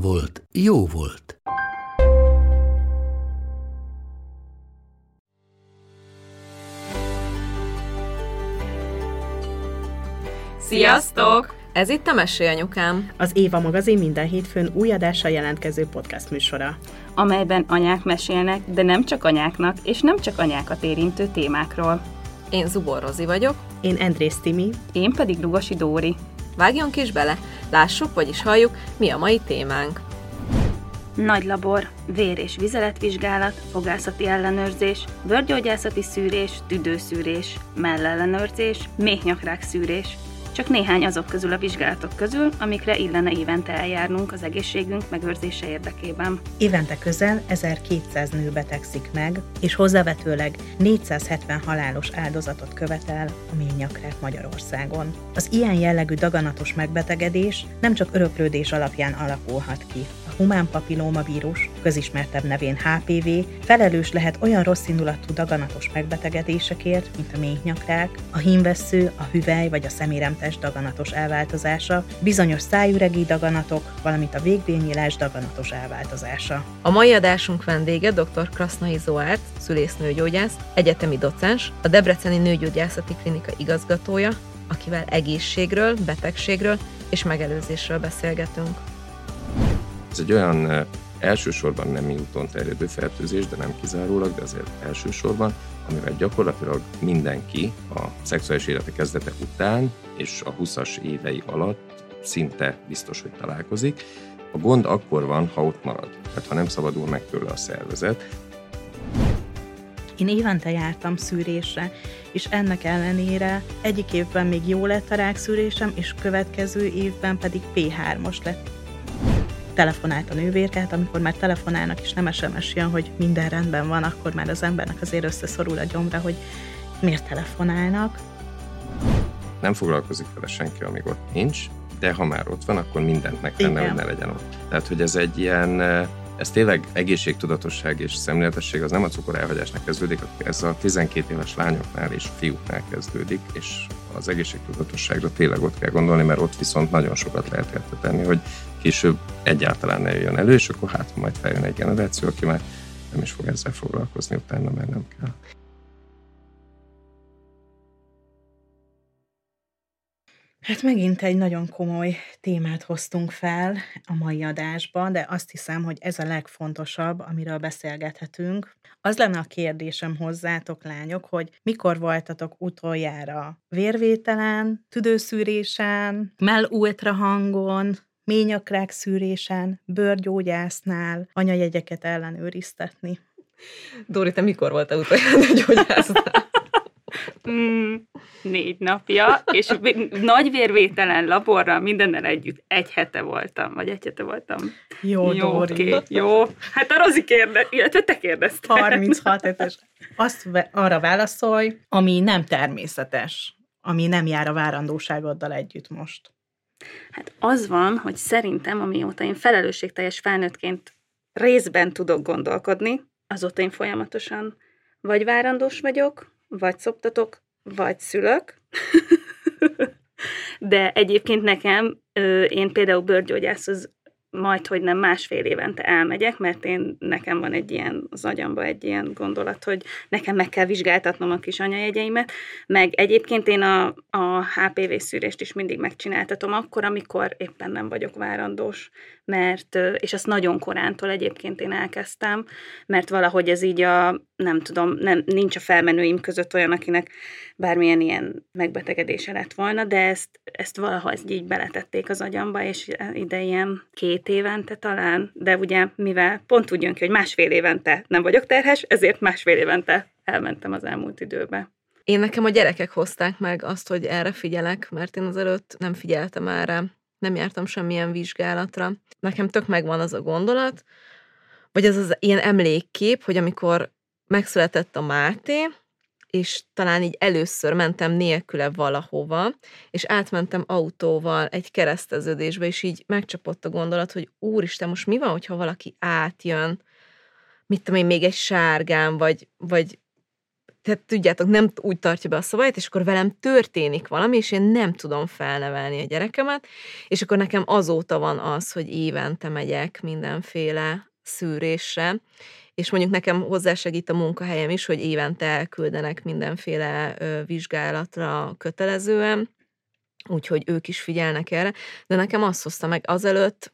volt, jó volt. Sziasztok! Ez itt a Mesélyanyukám. Az Éva magazin minden hétfőn új adással jelentkező podcast műsora. amelyben anyák mesélnek, de nem csak anyáknak, és nem csak anyákat érintő témákról. Én Zubor Rozi vagyok. Én Andrész Timi, Én pedig Lugosi Dóri. Vágjunk is bele, lássuk, vagyis halljuk, mi a mai témánk. Nagy labor, vér- és vizeletvizsgálat, fogászati ellenőrzés, bőrgyógyászati szűrés, tüdőszűrés, mellellenőrzés, méhnyakrák szűrés. Csak néhány azok közül a vizsgálatok közül, amikre illene évente eljárnunk az egészségünk megőrzése érdekében. évente közel 1200 nő betegszik meg, és hozzávetőleg 470 halálos áldozatot követel a ményakrák Magyarországon. Az ilyen jellegű daganatos megbetegedés nem csak öröklődés alapján alakulhat ki. Humán papillóma vírus, közismertebb nevén HPV, felelős lehet olyan rosszindulatú daganatos megbetegedésekért, mint a méhnyakrák, a hímvessző, a hüvely vagy a szeméremtest daganatos elváltozása, bizonyos szájüregi daganatok, valamint a végbélnyílás daganatos elváltozása. A mai adásunk vendége dr. Krasznai Zoárt, szülésznőgyógyász, egyetemi docens, a Debreceni Nőgyógyászati Klinika igazgatója, akivel egészségről, betegségről és megelőzésről beszélgetünk. Ez egy olyan elsősorban nem úton terjedő fertőzés, de nem kizárólag, de azért elsősorban, amivel gyakorlatilag mindenki a szexuális élete kezdete után és a 20-as évei alatt szinte biztos, hogy találkozik. A gond akkor van, ha ott marad, tehát ha nem szabadul meg tőle a szervezet. Én évente jártam szűrésre, és ennek ellenére egyik évben még jó lett a rákszűrésem, és következő évben pedig P3-os lett. Telefonált a nővérkát, amikor már telefonálnak, és nem SMS jön, hogy minden rendben van, akkor már az embernek azért összeszorul a gyomra, hogy miért telefonálnak. Nem foglalkozik vele senki, amíg ott nincs, de ha már ott van, akkor mindent megtenne, Igen. hogy ne legyen ott. Tehát, hogy ez egy ilyen, eh, ez tényleg egészségtudatosság és szemléletesség, az nem a cukor elhagyásnak kezdődik, ez a 12 éves lányoknál és fiúknál kezdődik, és az egészségtudatosságra tényleg ott kell gondolni, mert ott viszont nagyon sokat lehet érte tenni, hogy később egyáltalán ne jöjjön elő, és akkor hát majd feljön egy generáció, aki már nem is fog ezzel foglalkozni, utána már nem kell. Hát megint egy nagyon komoly témát hoztunk fel a mai adásban, de azt hiszem, hogy ez a legfontosabb, amiről beszélgethetünk. Az lenne a kérdésem hozzátok, lányok, hogy mikor voltatok utoljára vérvételen, tüdőszűrésen, mell-ultrahangon, ményakrák szűrésen, bőrgyógyásznál, anyajegyeket ellenőriztetni. Dóri, te mikor voltál utoljára gyógyásznál? Mm, négy napja, és nagy vérvételen laborral mindennel együtt egy hete voltam, vagy egy hete voltam. Jó, jó, Dóri. oké, jó. Hát a Rozi kérdez, illetve te kérdeztél. 36 hetes. Azt ve- arra válaszolj, ami nem természetes, ami nem jár a várandóságoddal együtt most. Hát az van, hogy szerintem, amióta én felelősségteljes felnőttként részben tudok gondolkodni, azóta én folyamatosan vagy várandós vagyok, vagy szoptatok, vagy szülök. De egyébként nekem, én például bőrgyógyászhoz majd, hogy nem másfél évente elmegyek, mert én, nekem van egy ilyen, az agyamba egy ilyen gondolat, hogy nekem meg kell vizsgáltatnom a kis anyajegyeimet, meg egyébként én a, a HPV szűrést is mindig megcsináltatom akkor, amikor éppen nem vagyok várandós, mert, és azt nagyon korántól egyébként én elkezdtem, mert valahogy ez így a, nem tudom, nem, nincs a felmenőim között olyan, akinek bármilyen ilyen megbetegedése lett volna, de ezt, ezt valahogy így beletették az agyamba, és ide ilyen két évente talán, de ugye mivel pont úgy jön ki, hogy másfél évente nem vagyok terhes, ezért másfél évente elmentem az elmúlt időbe. Én nekem a gyerekek hozták meg azt, hogy erre figyelek, mert én azelőtt nem figyeltem erre, nem jártam semmilyen vizsgálatra. Nekem tök megvan az a gondolat, vagy az az ilyen emlékkép, hogy amikor megszületett a Máté, és talán így először mentem nélküle valahova, és átmentem autóval egy kereszteződésbe, és így megcsapott a gondolat, hogy úristen, most mi van, hogyha valaki átjön, mit tudom én, még egy sárgám, vagy, vagy tehát tudjátok, nem úgy tartja be a szabályt, és akkor velem történik valami, és én nem tudom felnevelni a gyerekemet, és akkor nekem azóta van az, hogy évente megyek mindenféle szűrésre, és mondjuk nekem hozzásegít a munkahelyem is, hogy évente elküldenek mindenféle vizsgálatra kötelezően, úgyhogy ők is figyelnek erre, de nekem azt hozta meg azelőtt,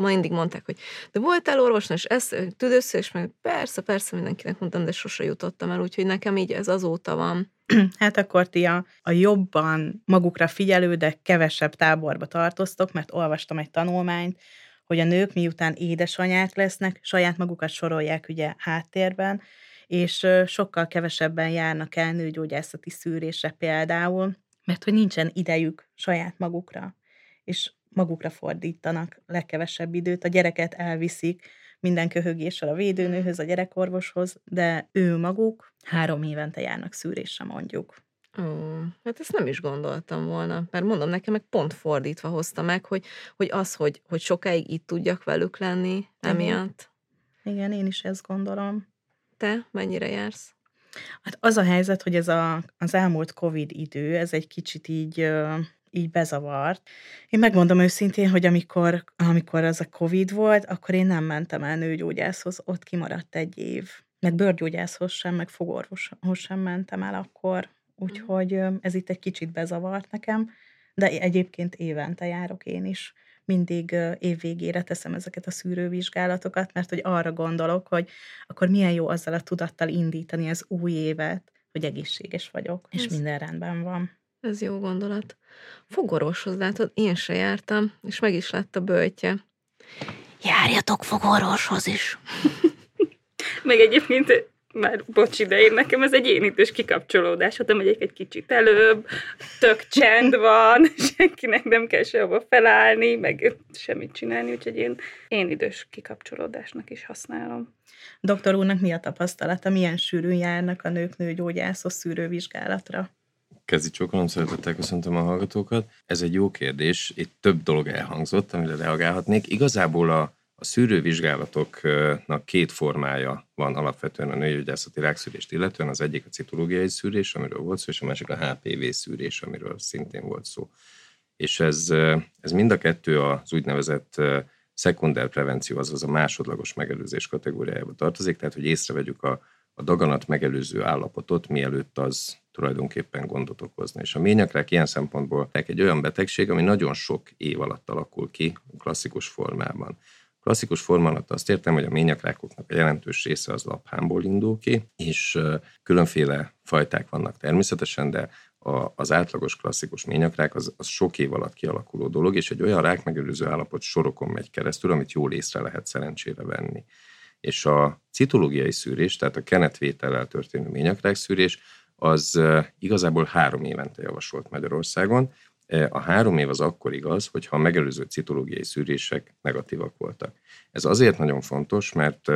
ma mindig mondták, hogy de voltál orvosnál, és ezt tüdősző, és meg persze, persze mindenkinek mondtam, de sose jutottam el, úgyhogy nekem így ez azóta van. Hát akkor ti a, a jobban magukra figyelő, de kevesebb táborba tartoztok, mert olvastam egy tanulmányt, hogy a nők miután édesanyák lesznek, saját magukat sorolják ugye háttérben, és sokkal kevesebben járnak el nőgyógyászati szűrésre például, mert hogy nincsen idejük saját magukra, és magukra fordítanak legkevesebb időt, a gyereket elviszik minden köhögéssel a védőnőhöz, a gyerekorvoshoz, de ő maguk három évente járnak szűrésre mondjuk. Ó, hát ezt nem is gondoltam volna, mert mondom, nekem meg pont fordítva hozta meg, hogy, hogy az, hogy, hogy sokáig itt tudjak velük lenni emiatt. Igen, én is ezt gondolom. Te mennyire jársz? Hát az a helyzet, hogy ez a, az elmúlt Covid idő, ez egy kicsit így, így bezavart. Én megmondom őszintén, hogy amikor, amikor az a Covid volt, akkor én nem mentem el nőgyógyászhoz, ott kimaradt egy év. Meg bőrgyógyászhoz sem, meg fogorvoshoz sem mentem el akkor. Úgyhogy ez itt egy kicsit bezavart nekem, de egyébként évente járok én is. Mindig évvégére teszem ezeket a szűrővizsgálatokat, mert hogy arra gondolok, hogy akkor milyen jó azzal a tudattal indítani az új évet, hogy egészséges vagyok, és ez, minden rendben van. Ez jó gondolat. Fogorvoshoz látod, én se jártam, és meg is lett a böltje. Járjatok fogorvoshoz is. meg egyébként már bocs, de én nekem ez egy én idős kikapcsolódás, ha megyek egy kicsit előbb, tök csend van, senkinek nem kell sehova felállni, meg semmit csinálni, úgyhogy én én idős kikapcsolódásnak is használom. Doktor úrnak mi a tapasztalata? Milyen sűrűn járnak a nők nőgyógyászos szűrővizsgálatra? Kezdi csókolom, szeretettel köszöntöm a hallgatókat. Ez egy jó kérdés, itt több dolog elhangzott, amire reagálhatnék. Igazából a a szűrővizsgálatoknak két formája van alapvetően a nőgyógyászati rákszűrést illetően. Az egyik a citológiai szűrés, amiről volt szó, és a másik a HPV szűrés, amiről szintén volt szó. És ez, ez mind a kettő az úgynevezett szekunder prevenció, azaz a másodlagos megelőzés kategóriájába tartozik, tehát hogy észrevegyük a, a daganat megelőző állapotot, mielőtt az tulajdonképpen gondot okozna. És a ményakrák ilyen szempontból egy olyan betegség, ami nagyon sok év alatt alakul ki klasszikus formában. Klasszikus forma alatt azt értem, hogy a ményakrákoknak a jelentős része az laphámból indul ki, és különféle fajták vannak természetesen, de a, az átlagos klasszikus ményakrák az, az sok év alatt kialakuló dolog, és egy olyan rákmegőrző állapot sorokon megy keresztül, amit jól észre lehet szerencsére venni. És a citológiai szűrés, tehát a kenetvétellel történő ményakrák szűrés, az igazából három évente javasolt Magyarországon, a három év az akkor igaz, hogyha a megelőző citológiai szűrések negatívak voltak. Ez azért nagyon fontos, mert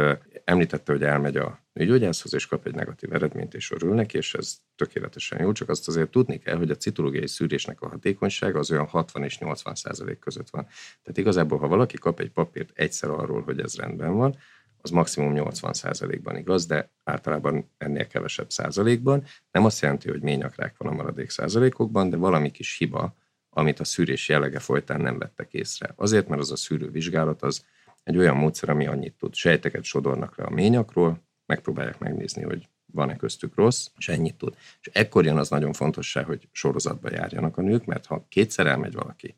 említette, hogy elmegy a nőgyógyászhoz, és kap egy negatív eredményt, és örül neki, és ez tökéletesen jó, csak azt azért tudni kell, hogy a citológiai szűrésnek a hatékonysága az olyan 60 és 80 százalék között van. Tehát igazából, ha valaki kap egy papírt egyszer arról, hogy ez rendben van, az maximum 80 százalékban igaz, de általában ennél kevesebb százalékban. Nem azt jelenti, hogy ményakrák van a maradék százalékokban, de valami kis hiba, amit a szűrés jellege folytán nem vettek észre. Azért, mert az a szűrővizsgálat az egy olyan módszer, ami annyit tud. Sejteket sodornak le a ményakról, megpróbálják megnézni, hogy van-e köztük rossz, és ennyit tud. És ekkor jön az nagyon fontos hogy sorozatba járjanak a nők, mert ha kétszer elmegy valaki,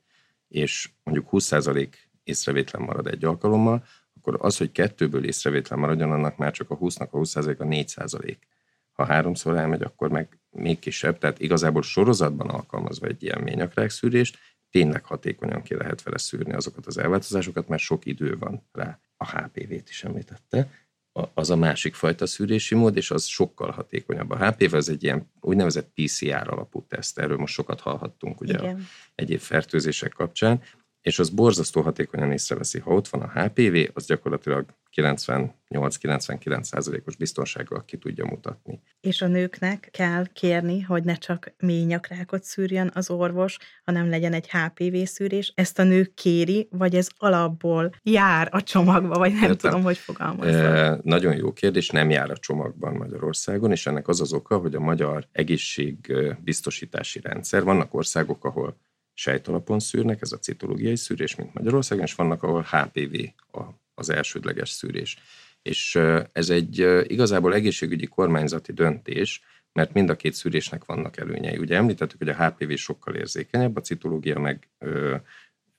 és mondjuk 20% észrevétlen marad egy alkalommal, akkor az, hogy kettőből észrevétlen maradjon, annak már csak a 20-nak a 20%-a 4%. Ha háromszor elmegy, akkor meg még kisebb, tehát igazából sorozatban alkalmazva egy ilyen ményakrák szűrést, tényleg hatékonyan ki lehet vele szűrni azokat az elváltozásokat, mert sok idő van rá. A HPV-t is említette. az a másik fajta szűrési mód, és az sokkal hatékonyabb. A HPV az egy ilyen úgynevezett PCR alapú teszt, erről most sokat hallhattunk ugye Igen. a egyéb fertőzések kapcsán, és az borzasztó hatékonyan észreveszi. Ha ott van a HPV, az gyakorlatilag 98-99%-os biztonsággal ki tudja mutatni. És a nőknek kell kérni, hogy ne csak mély nyakrákot szűrjön az orvos, hanem legyen egy HPV szűrés. Ezt a nő kéri, vagy ez alapból jár a csomagba, vagy nem Értem. tudom, hogy fogalmazom. E, nagyon jó kérdés, nem jár a csomagban Magyarországon, és ennek az az oka, hogy a magyar egészségbiztosítási rendszer, vannak országok, ahol sejtalapon szűrnek, ez a citológiai szűrés, mint Magyarországon, és vannak, ahol HPV a, az elsődleges szűrés. És ez egy igazából egészségügyi kormányzati döntés, mert mind a két szűrésnek vannak előnyei. Ugye említettük, hogy a HPV sokkal érzékenyebb, a citológia meg ö,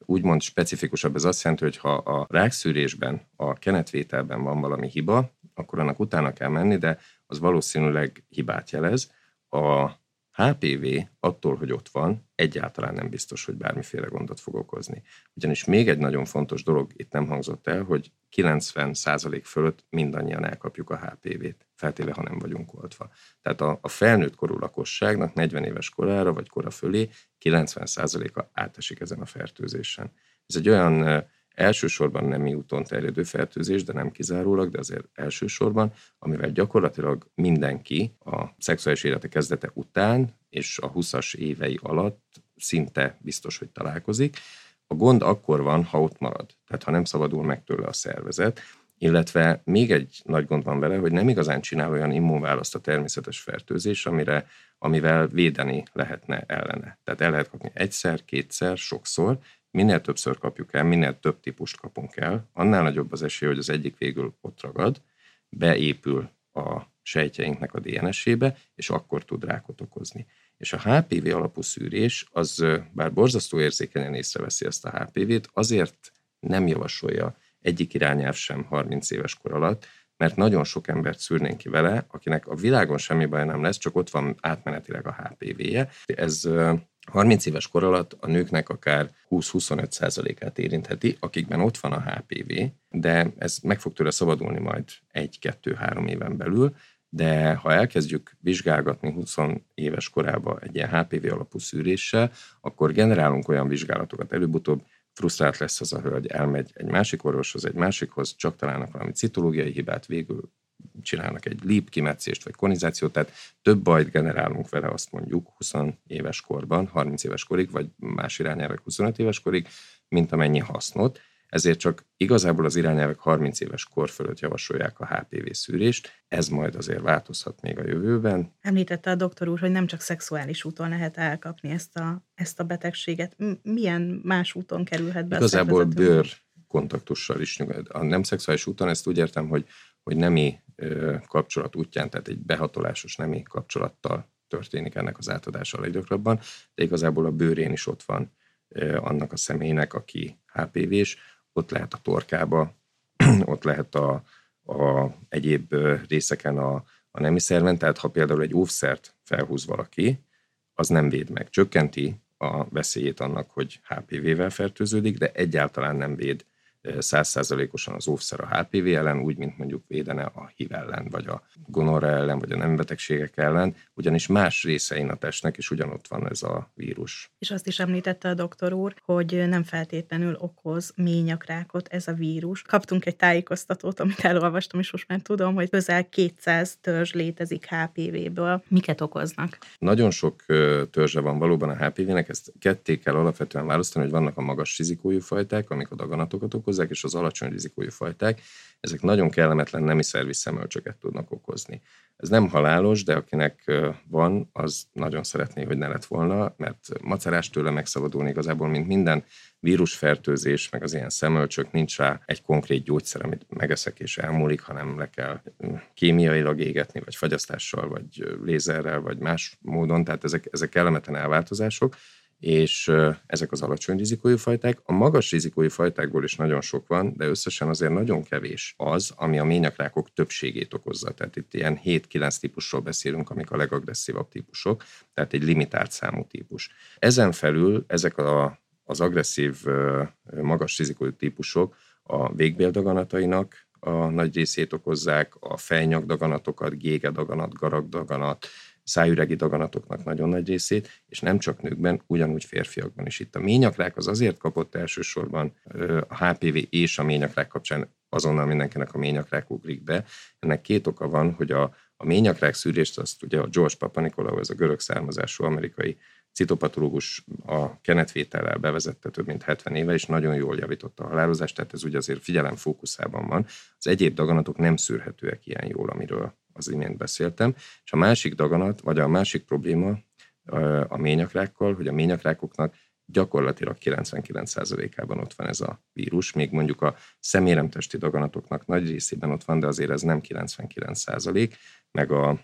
úgymond specifikusabb. Ez azt jelenti, hogy ha a rákszűrésben, a kenetvételben van valami hiba, akkor annak utána kell menni, de az valószínűleg hibát jelez. A HPV attól, hogy ott van, egyáltalán nem biztos, hogy bármiféle gondot fog okozni. Ugyanis még egy nagyon fontos dolog itt nem hangzott el, hogy 90% fölött mindannyian elkapjuk a HPV-t, feltéve, ha nem vagyunk oltva. Tehát a, a felnőtt korú lakosságnak 40 éves korára vagy kora fölé 90%-a átesik ezen a fertőzésen. Ez egy olyan elsősorban nemi úton terjedő fertőzés, de nem kizárólag, de azért elsősorban, amivel gyakorlatilag mindenki a szexuális élete kezdete után és a 20-as évei alatt szinte biztos, hogy találkozik. A gond akkor van, ha ott marad, tehát ha nem szabadul meg tőle a szervezet, illetve még egy nagy gond van vele, hogy nem igazán csinál olyan immunválaszt a természetes fertőzés, amire, amivel védeni lehetne ellene. Tehát el lehet kapni egyszer, kétszer, sokszor, minél többször kapjuk el, minél több típust kapunk el, annál nagyobb az esély, hogy az egyik végül ott ragad, beépül a sejtjeinknek a DNS-ébe, és akkor tud rákot okozni. És a HPV alapú szűrés, az bár borzasztó érzékenyen észreveszi ezt a HPV-t, azért nem javasolja egyik irányelv sem 30 éves kor alatt, mert nagyon sok embert szűrnénk ki vele, akinek a világon semmi baj nem lesz, csak ott van átmenetileg a HPV-je. Ez 30 éves kor alatt a nőknek akár 20-25%-át érintheti, akikben ott van a HPV, de ez meg fog tőle szabadulni majd 1-2-3 éven belül, de ha elkezdjük vizsgálgatni 20 éves korába egy ilyen HPV alapú szűréssel, akkor generálunk olyan vizsgálatokat. Előbb-utóbb, frusztrált lesz az a hölgy, elmegy egy másik orvoshoz, egy másikhoz, csak találnak valami citológiai hibát, végül csinálnak egy lip kimetszést vagy konizációt, tehát több bajt generálunk vele, azt mondjuk 20 éves korban, 30 éves korig, vagy más irányelvek 25 éves korig, mint amennyi hasznot. Ezért csak igazából az irányelvek 30 éves kor fölött javasolják a HPV szűrést, ez majd azért változhat még a jövőben. Említette a doktor úr, hogy nem csak szexuális úton lehet elkapni ezt a, ezt a betegséget. Milyen más úton kerülhet be Igazából bőr kontaktussal is. A nem szexuális úton ezt úgy értem, hogy hogy nemi kapcsolat útján, tehát egy behatolásos nemi kapcsolattal történik ennek az átadása a leggyakrabban, de igazából a bőrén is ott van annak a személynek, aki HPV-s, ott lehet a torkába, ott lehet a, a egyéb részeken a, a nemi szerven, tehát ha például egy óvszert felhúz valaki, az nem véd meg, csökkenti a veszélyét annak, hogy HPV-vel fertőződik, de egyáltalán nem véd százszázalékosan az óvszer a HPV ellen, úgy, mint mondjuk védene a HIV ellen, vagy a gonorra ellen, vagy a nembetegségek ellen, ugyanis más részein a testnek is ugyanott van ez a vírus. És azt is említette a doktor úr, hogy nem feltétlenül okoz ményakrákot ez a vírus. Kaptunk egy tájékoztatót, amit elolvastam, és most már tudom, hogy közel 200 törzs létezik HPV-ből. Miket okoznak? Nagyon sok törzse van valóban a HPV-nek, ezt ketté kell alapvetően választani, hogy vannak a magas rizikójú fajták, amik a daganatokat okoznak, okozzák, és az alacsony rizikójú fajták, ezek nagyon kellemetlen nemi szervi szemölcsöket tudnak okozni. Ez nem halálos, de akinek van, az nagyon szeretné, hogy ne lett volna, mert macerás tőle megszabadulni igazából, mint minden vírusfertőzés, meg az ilyen szemölcsök, nincs rá egy konkrét gyógyszer, amit megeszek és elmúlik, hanem le kell kémiailag égetni, vagy fagyasztással, vagy lézerrel, vagy más módon, tehát ezek, ezek kellemetlen elváltozások, és ezek az alacsony rizikójú fajták. A magas rizikójú fajtákból is nagyon sok van, de összesen azért nagyon kevés az, ami a ményakrákok többségét okozza. Tehát itt ilyen 7-9 típusról beszélünk, amik a legagresszívabb típusok, tehát egy limitált számú típus. Ezen felül ezek a, az agresszív, magas rizikójú típusok a végbéldaganatainak a nagy részét okozzák, a fejnyakdaganatokat, gégedaganat, garagdaganat, szájüregi daganatoknak nagyon nagy részét, és nem csak nőkben, ugyanúgy férfiakban is. Itt a ményakrák az azért kapott elsősorban a HPV és a ményakrák kapcsán azonnal mindenkinek a ményakrák ugrik be. Ennek két oka van, hogy a, a ményakrák szűrést azt ugye a George Papanikolaou, ez a görög származású amerikai citopatológus a kenetvétellel bevezette több mint 70 éve, és nagyon jól javította a halálozást, tehát ez ugye azért figyelem fókuszában van. Az egyéb daganatok nem szűrhetőek ilyen jól, amiről az imént beszéltem. És a másik daganat, vagy a másik probléma a ményakrákkal, hogy a ményakrákoknak gyakorlatilag 99%-ában ott van ez a vírus, még mondjuk a szeméremtesti daganatoknak nagy részében ott van, de azért ez nem 99%, meg a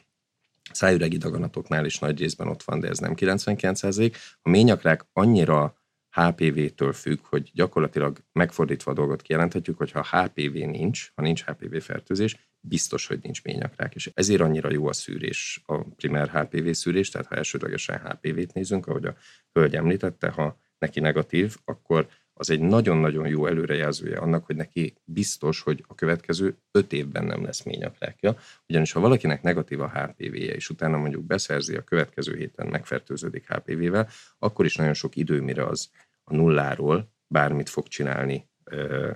szájüregi daganatoknál is nagy részben ott van, de ez nem 99%. A ményakrák annyira HPV-től függ, hogy gyakorlatilag megfordítva a dolgot kijelenthetjük, hogy ha HPV nincs, ha nincs HPV fertőzés, biztos, hogy nincs ményakrák. És ezért annyira jó a szűrés, a primer HPV szűrés, tehát ha elsődlegesen HPV-t nézünk, ahogy a hölgy említette, ha neki negatív, akkor az egy nagyon-nagyon jó előrejelzője annak, hogy neki biztos, hogy a következő öt évben nem lesz ményakrákja. Ugyanis ha valakinek negatív a HPV-je, és utána mondjuk beszerzi a következő héten megfertőződik HPV-vel, akkor is nagyon sok idő, mire az a nulláról bármit fog csinálni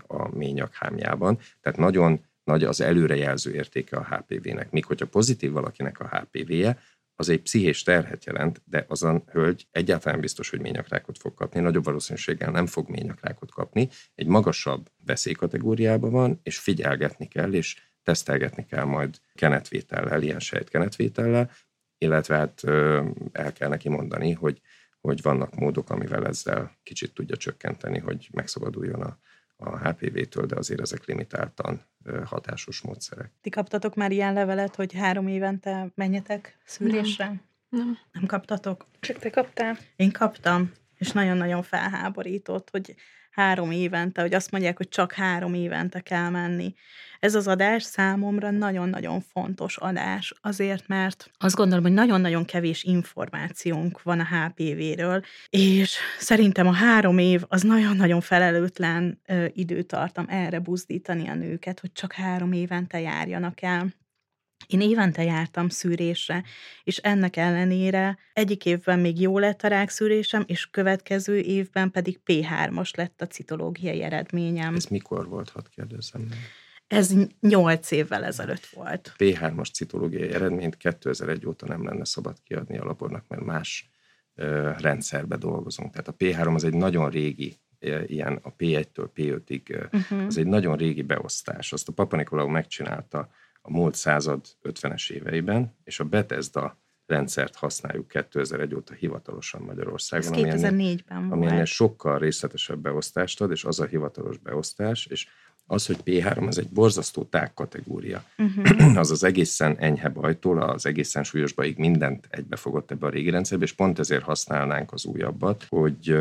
a ményak hámjában. Tehát nagyon nagy az előrejelző értéke a HPV-nek. Míg hogyha pozitív valakinek a HPV-je, az egy pszichés terhet jelent, de az a hölgy egyáltalán biztos, hogy ményakrákot fog kapni, nagyobb valószínűséggel nem fog ményakrákot kapni, egy magasabb veszélykategóriában van, és figyelgetni kell, és tesztelgetni kell majd kenetvétellel, ilyen sejtkenetvétellel, illetve hát el kell neki mondani, hogy, hogy vannak módok, amivel ezzel kicsit tudja csökkenteni, hogy megszabaduljon a, a HPV-től, de azért ezek limitáltan hatásos módszerek. Ti kaptatok már ilyen levelet, hogy három évente menjetek szűrésre? Nem. Nem. Nem kaptatok? Csak te kaptál? Én kaptam, és nagyon-nagyon felháborított, hogy három évente, hogy azt mondják, hogy csak három évente kell menni. Ez az adás számomra nagyon-nagyon fontos adás, azért, mert azt gondolom, hogy nagyon-nagyon kevés információnk van a HPV-ről, és szerintem a három év az nagyon-nagyon felelőtlen időtartam erre buzdítani a nőket, hogy csak három évente járjanak el. Én évente jártam szűrésre, és ennek ellenére egyik évben még jó lett a rákszűrésem, és következő évben pedig P3-as lett a citológiai eredményem. Ez mikor volt, hadd kérdezzem meg? Ez nyolc évvel ezelőtt volt. P3-as citológiai eredményt 2001 óta nem lenne szabad kiadni a labornak, mert más ö, rendszerbe dolgozunk. Tehát a P3 az egy nagyon régi ilyen a P1-től P5-ig, uh-huh. az egy nagyon régi beosztás. Azt a Papa Nikolaou megcsinálta a múlt század 50-es éveiben, és a Bethesda rendszert használjuk 2001 óta hivatalosan Magyarországon. Ez 2004-ben ami ennél sokkal részletesebb beosztást ad, és az a hivatalos beosztás, és az, hogy P3 az egy borzasztó tág kategória. Uh-huh. az az egészen enyhe bajtól, az egészen súlyos bajig mindent egybefogott ebbe a régi rendszerbe, és pont ezért használnánk az újabbat, hogy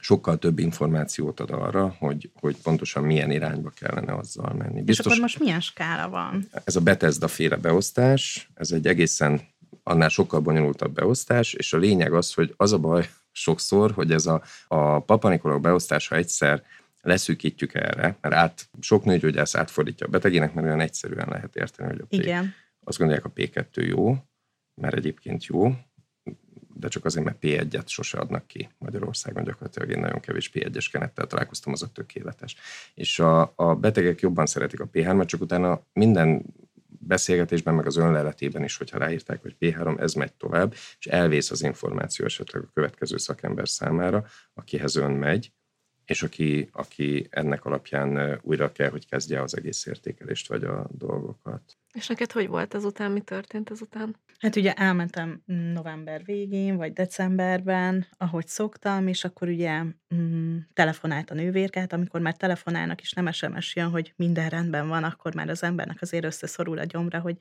sokkal több információt ad arra, hogy, hogy pontosan milyen irányba kellene azzal menni. Biztos, és akkor most milyen skála van? Ez a Bethesda féle beosztás, ez egy egészen annál sokkal bonyolultabb beosztás, és a lényeg az, hogy az a baj sokszor, hogy ez a, a Papa beosztása egyszer leszűkítjük erre, mert át, sok nőgyógyász átfordítja a betegének, mert olyan egyszerűen lehet érteni, hogy a P. Igen. Azt gondolják, a P2 jó, mert egyébként jó, de csak azért, mert P1-et sose adnak ki Magyarországon, gyakorlatilag én nagyon kevés P1-es kenettel találkoztam, az a tökéletes. És a, a betegek jobban szeretik a P3-at, csak utána minden beszélgetésben, meg az önleletében is, hogyha ráírták, hogy P3, ez megy tovább, és elvész az információ esetleg a következő szakember számára, akihez ön megy, és aki, aki ennek alapján újra kell, hogy kezdje az egész értékelést, vagy a dolgokat. És neked hogy volt ezután, mi történt ezután? Hát ugye elmentem november végén, vagy decemberben, ahogy szoktam, és akkor ugye mm, telefonált a nővérkát, amikor már telefonálnak, és nem SMS jön, hogy minden rendben van, akkor már az embernek azért összeszorul a gyomra, hogy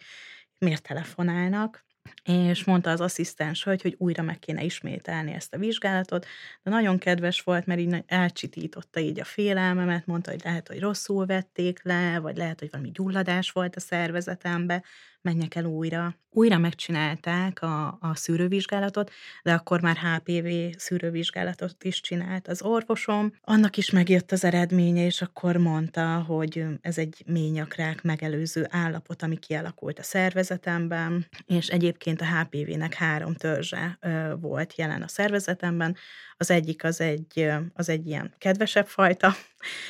miért telefonálnak és mondta az asszisztens hogy, hogy újra meg kéne ismételni ezt a vizsgálatot, de nagyon kedves volt, mert így elcsitította így a félelmemet, mondta, hogy lehet, hogy rosszul vették le, vagy lehet, hogy valami gyulladás volt a szervezetembe, menjek el újra. Újra megcsinálták a, a szűrővizsgálatot, de akkor már HPV szűrővizsgálatot is csinált az orvosom. Annak is megjött az eredménye, és akkor mondta, hogy ez egy ményakrák megelőző állapot, ami kialakult a szervezetemben, és egyébként a HPV-nek három törzse ö, volt jelen a szervezetemben. Az egyik az egy, az egy ilyen kedvesebb fajta,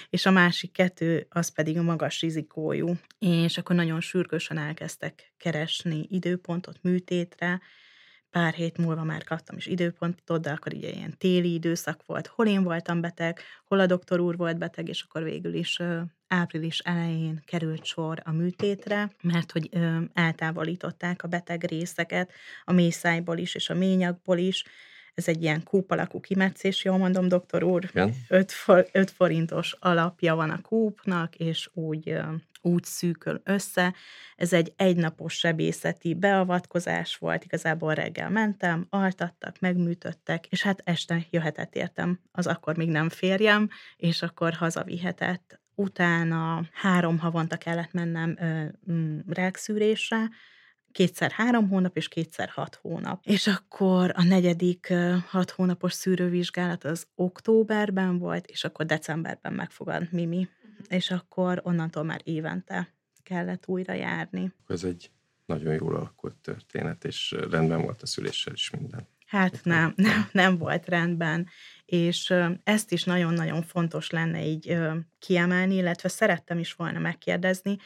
és a másik kettő az pedig a magas rizikójú. És akkor nagyon sürgősen elkezdtek keresni időpontot műtétre, pár hét múlva már kaptam is időpontot, de akkor ugye ilyen téli időszak volt, hol én voltam beteg, hol a doktor úr volt beteg, és akkor végül is április elején került sor a műtétre, mert hogy ö, eltávolították a beteg részeket a mészájból is, és a ményakból is, ez egy ilyen kúp alakú kimetszés, jól mondom, doktor úr, 5, for, 5 forintos alapja van a kúpnak, és úgy, úgy szűköl össze. Ez egy egynapos sebészeti beavatkozás volt, igazából reggel mentem, altattak, megműtöttek, és hát este jöhetett értem az akkor még nem férjem, és akkor hazavihetett. Utána három havonta kellett mennem ö, m, rákszűrésre, kétszer három hónap és kétszer hat hónap. És akkor a negyedik hat hónapos szűrővizsgálat az októberben volt, és akkor decemberben megfogant Mimi. Uh-huh. És akkor onnantól már évente kellett újra járni. Ez egy nagyon jól alakult történet, és rendben volt a szüléssel is minden. Hát nem, nem, nem volt rendben, és ezt is nagyon-nagyon fontos lenne így kiemelni, illetve szerettem is volna megkérdezni,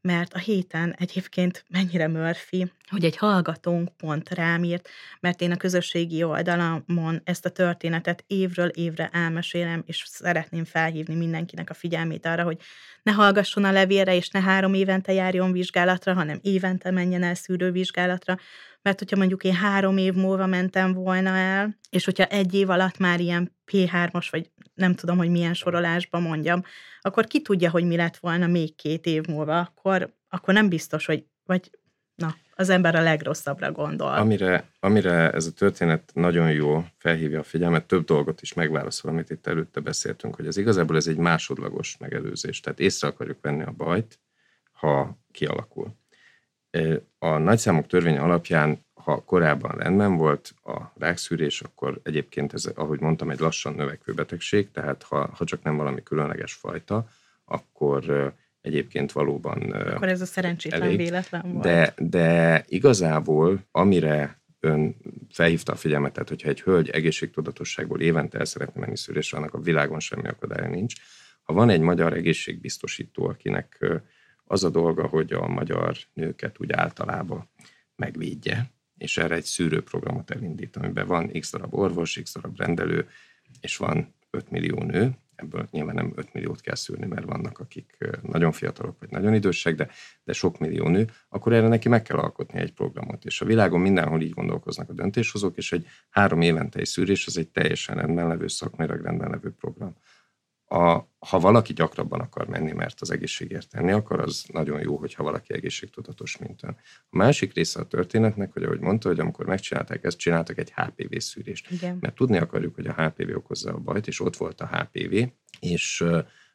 mert a héten egyébként mennyire Murphy, hogy egy hallgatónk pont rám írt, mert én a közösségi oldalamon ezt a történetet évről évre elmesélem, és szeretném felhívni mindenkinek a figyelmét arra, hogy ne hallgasson a levélre, és ne három évente járjon vizsgálatra, hanem évente menjen el szűrővizsgálatra, mert hogyha mondjuk én három év múlva mentem volna el, és hogyha egy év alatt már ilyen P3-as, vagy nem tudom, hogy milyen sorolásban mondjam, akkor ki tudja, hogy mi lett volna még két év múlva, akkor, akkor nem biztos, hogy, vagy na, az ember a legrosszabbra gondol. Amire, amire ez a történet nagyon jó felhívja a figyelmet, több dolgot is megválaszol, amit itt előtte beszéltünk, hogy ez igazából ez egy másodlagos megelőzés, tehát észre akarjuk venni a bajt, ha kialakul. A nagyszámok törvény alapján, ha korábban rendben volt a rákszűrés, akkor egyébként ez, ahogy mondtam, egy lassan növekvő betegség, tehát ha, ha csak nem valami különleges fajta, akkor egyébként valóban Akkor ez a szerencsétlen elég. véletlen volt. De, de igazából, amire ön felhívta a figyelmet, tehát hogyha egy hölgy egészségtudatosságból évente el szeretne menni szűrésre, annak a világon semmi akadálya nincs. Ha van egy magyar egészségbiztosító, akinek az a dolga, hogy a magyar nőket úgy általában megvédje, és erre egy szűrőprogramot elindít, amiben van x darab orvos, x darab rendelő, és van 5 millió nő, ebből nyilván nem 5 milliót kell szűrni, mert vannak, akik nagyon fiatalok, vagy nagyon idősek, de, de sok millió nő, akkor erre neki meg kell alkotni egy programot. És a világon mindenhol így gondolkoznak a döntéshozók, és egy három évente egy szűrés, az egy teljesen rendben levő, szakmailag rendben levő program a, ha valaki gyakrabban akar menni, mert az egészségért tenni akar, az nagyon jó, hogyha valaki egészségtudatos, mint ön. A másik része a történetnek, hogy ahogy mondta, hogy amikor megcsinálták ezt, csináltak egy HPV szűrést. Igen. Mert tudni akarjuk, hogy a HPV okozza a bajt, és ott volt a HPV, és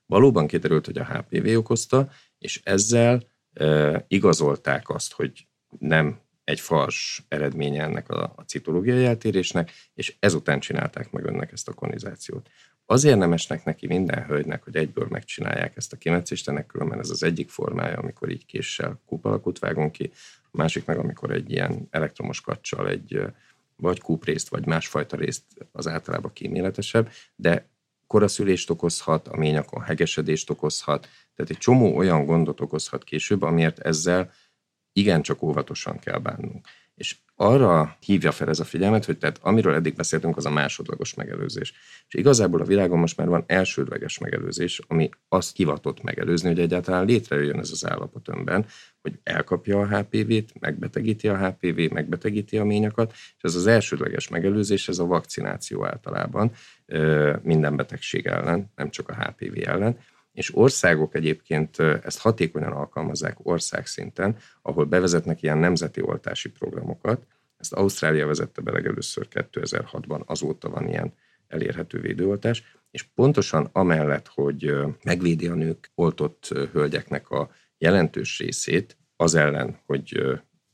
valóban kiderült, hogy a HPV okozta, és ezzel e, igazolták azt, hogy nem egy fals eredménye ennek a, a citológiai eltérésnek, és ezután csinálták meg önnek ezt a konizációt. Azért nem esnek neki minden hölgynek, hogy egyből megcsinálják ezt a kimetszést, ennek különben ez az egyik formája, amikor így késsel kúpalakut vágunk ki, a másik meg, amikor egy ilyen elektromos kacsal egy vagy kúprészt, vagy másfajta részt az általában kíméletesebb, de koraszülést okozhat, a ményakon hegesedést okozhat, tehát egy csomó olyan gondot okozhat később, amiért ezzel igencsak óvatosan kell bánnunk. És arra hívja fel ez a figyelmet, hogy tehát amiről eddig beszéltünk, az a másodlagos megelőzés. És igazából a világon most már van elsődleges megelőzés, ami azt kivatott megelőzni, hogy egyáltalán létrejöjjön ez az állapot önben, hogy elkapja a HPV-t, megbetegíti a HPV, megbetegíti a ményakat, és ez az elsődleges megelőzés, ez a vakcináció általában minden betegség ellen, nem csak a HPV ellen, és országok egyébként ezt hatékonyan alkalmazzák országszinten, ahol bevezetnek ilyen nemzeti oltási programokat. Ezt Ausztrália vezette be legelőször 2006-ban, azóta van ilyen elérhető védőoltás, és pontosan amellett, hogy megvédi a nők oltott hölgyeknek a jelentős részét, az ellen, hogy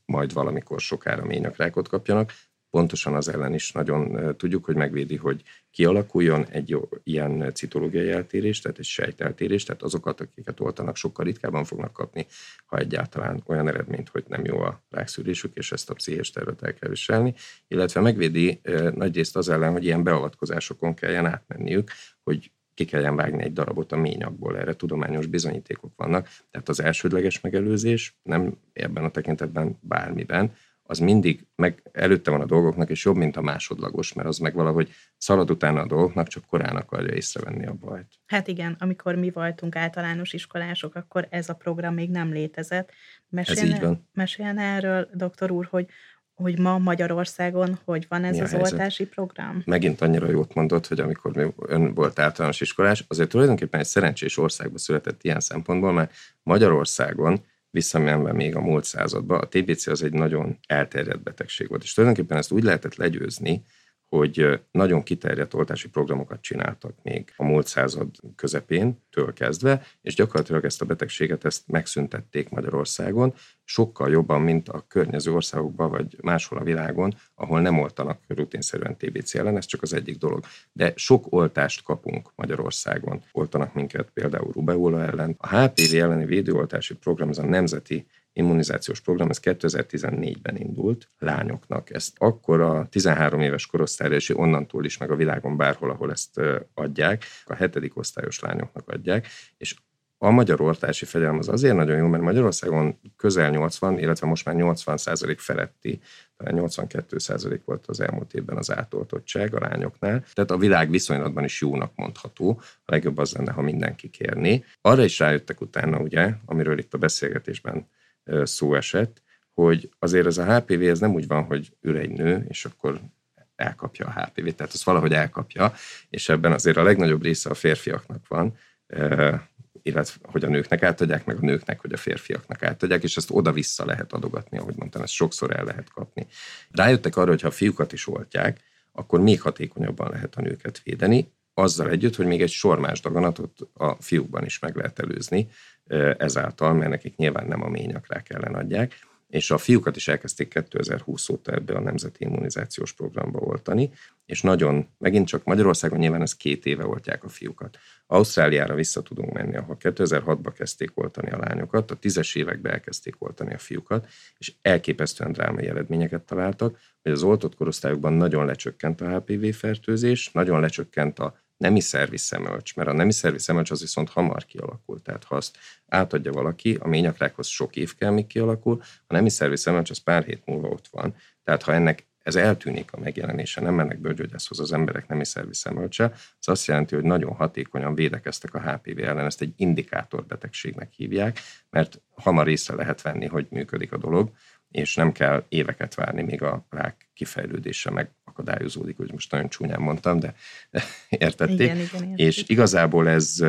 majd valamikor sokára ményakrákot kapjanak, pontosan az ellen is nagyon tudjuk, hogy megvédi, hogy kialakuljon egy ilyen citológiai eltérés, tehát egy sejteltérés, tehát azokat, akiket oltanak, sokkal ritkábban fognak kapni, ha egyáltalán olyan eredményt, hogy nem jó a rákszűrésük, és ezt a pszichés tervet el kell viselni, illetve megvédi nagyrészt az ellen, hogy ilyen beavatkozásokon kelljen átmenniük, hogy ki kelljen vágni egy darabot a ményakból, erre tudományos bizonyítékok vannak. Tehát az elsődleges megelőzés nem ebben a tekintetben bármiben, az mindig meg előtte van a dolgoknak, és jobb, mint a másodlagos, mert az meg valahogy szalad utána a dolgoknak, csak korán akarja észrevenni a bajt. Hát igen, amikor mi voltunk általános iskolások, akkor ez a program még nem létezett. Mesélne, ez így van. Mesélne erről, doktor úr, hogy hogy ma Magyarországon hogy van ez Mi az helyzet? oltási program? Megint annyira jót mondott, hogy amikor mi ön volt általános iskolás, azért tulajdonképpen egy szerencsés országba született ilyen szempontból, mert Magyarországon visszamenve még a múlt századba, a TBC az egy nagyon elterjedt betegség volt, és tulajdonképpen ezt úgy lehetett legyőzni, hogy nagyon kiterjedt oltási programokat csináltak még a múlt század közepén, től kezdve, és gyakorlatilag ezt a betegséget ezt megszüntették Magyarországon, sokkal jobban, mint a környező országokban, vagy máshol a világon, ahol nem oltanak rutinszerűen TBC ellen, ez csak az egyik dolog. De sok oltást kapunk Magyarországon. Oltanak minket például rubeola ellen. A HPV elleni védőoltási program, ez a nemzeti immunizációs program, ez 2014-ben indult lányoknak. Ezt akkor a 13 éves korosztályra, és onnantól is meg a világon bárhol, ahol ezt adják, a hetedik osztályos lányoknak adják, és a magyar oltási fegyelem az azért nagyon jó, mert Magyarországon közel 80, illetve most már 80 százalék feletti, talán 82 százalék volt az elmúlt évben az átoltottság a lányoknál. Tehát a világ viszonylatban is jónak mondható. A legjobb az lenne, ha mindenki kérni. Arra is rájöttek utána, ugye, amiről itt a beszélgetésben szó esett, hogy azért ez a HPV ez nem úgy van, hogy ül egy nő, és akkor elkapja a HPV-t, tehát az valahogy elkapja, és ebben azért a legnagyobb része a férfiaknak van, illetve hogy a nőknek átadják, meg a nőknek, hogy a férfiaknak átadják, és ezt oda-vissza lehet adogatni, ahogy mondtam, ezt sokszor el lehet kapni. Rájöttek arra, hogy ha a fiúkat is oltják, akkor még hatékonyabban lehet a nőket védeni, azzal együtt, hogy még egy sor más daganatot a fiúkban is meg lehet előzni, ezáltal, mert nekik nyilván nem a ményakrák ellen adják, és a fiúkat is elkezdték 2020 óta ebbe a Nemzeti Immunizációs Programba oltani, és nagyon, megint csak Magyarországon nyilván ez két éve oltják a fiúkat. Ausztráliára vissza tudunk menni, ahol 2006-ban kezdték oltani a lányokat, a tízes években elkezdték oltani a fiúkat, és elképesztően drámai eredményeket találtak, hogy az oltott korosztályokban nagyon lecsökkent a HPV fertőzés, nagyon lecsökkent a nemi szervi szemölcs, mert a nemi szervi szemölcs az viszont hamar kialakul. Tehát ha azt átadja valaki, a ményakrákhoz sok év kell, míg kialakul, a nemi szervi szemölcs az pár hét múlva ott van. Tehát ha ennek ez eltűnik a megjelenése, nem mennek bőrgyógyászhoz az emberek nemi szervi szemölcse, az azt jelenti, hogy nagyon hatékonyan védekeztek a HPV ellen, ezt egy indikátorbetegségnek hívják, mert hamar észre lehet venni, hogy működik a dolog, és nem kell éveket várni, még a rák kifejlődése megakadályozódik, hogy most nagyon csúnyán mondtam, de értették. Igen, igen, igen. És igazából ez,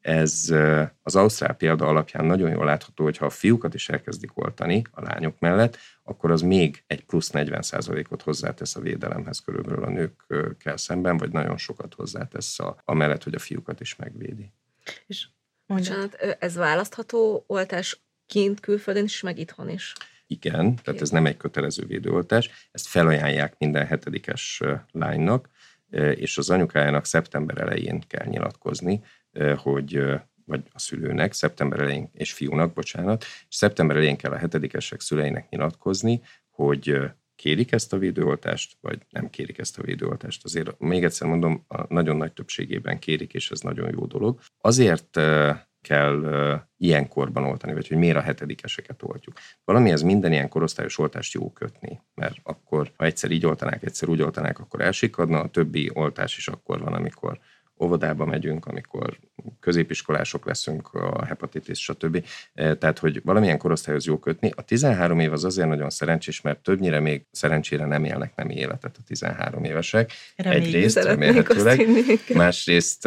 ez az Ausztrál példa alapján nagyon jól látható, hogy ha a fiúkat is elkezdik oltani a lányok mellett, akkor az még egy plusz 40 ot hozzátesz a védelemhez körülbelül a nőkkel szemben, vagy nagyon sokat hozzátesz a, a mellett, hogy a fiúkat is megvédi. És Bocsánat, ez választható oltás kint, külföldön is, meg itthon is? Igen, tehát ez nem egy kötelező védőoltás. Ezt felajánlják minden hetedikes lánynak, és az anyukájának szeptember elején kell nyilatkozni, hogy vagy a szülőnek, szeptember elején, és fiúnak, bocsánat, és szeptember elején kell a hetedikesek szüleinek nyilatkozni, hogy kérik ezt a védőoltást, vagy nem kérik ezt a védőoltást. Azért még egyszer mondom, a nagyon nagy többségében kérik, és ez nagyon jó dolog. Azért kell uh, ilyen korban oltani, vagy hogy miért a hetedikeseket oltjuk. Valamihez minden ilyen korosztályos oltást jó kötni, mert akkor, ha egyszer így oltanák, egyszer úgy oltanák, akkor elsikadna, a többi oltás is akkor van, amikor óvodába megyünk, amikor középiskolások leszünk, a hepatitis, stb. E, tehát, hogy valamilyen korosztályhoz jó kötni. A 13 év az azért nagyon szerencsés, mert többnyire még szerencsére nem élnek nem életet a 13 évesek. Reméljük, Egyrészt remélhetőleg. Másrészt,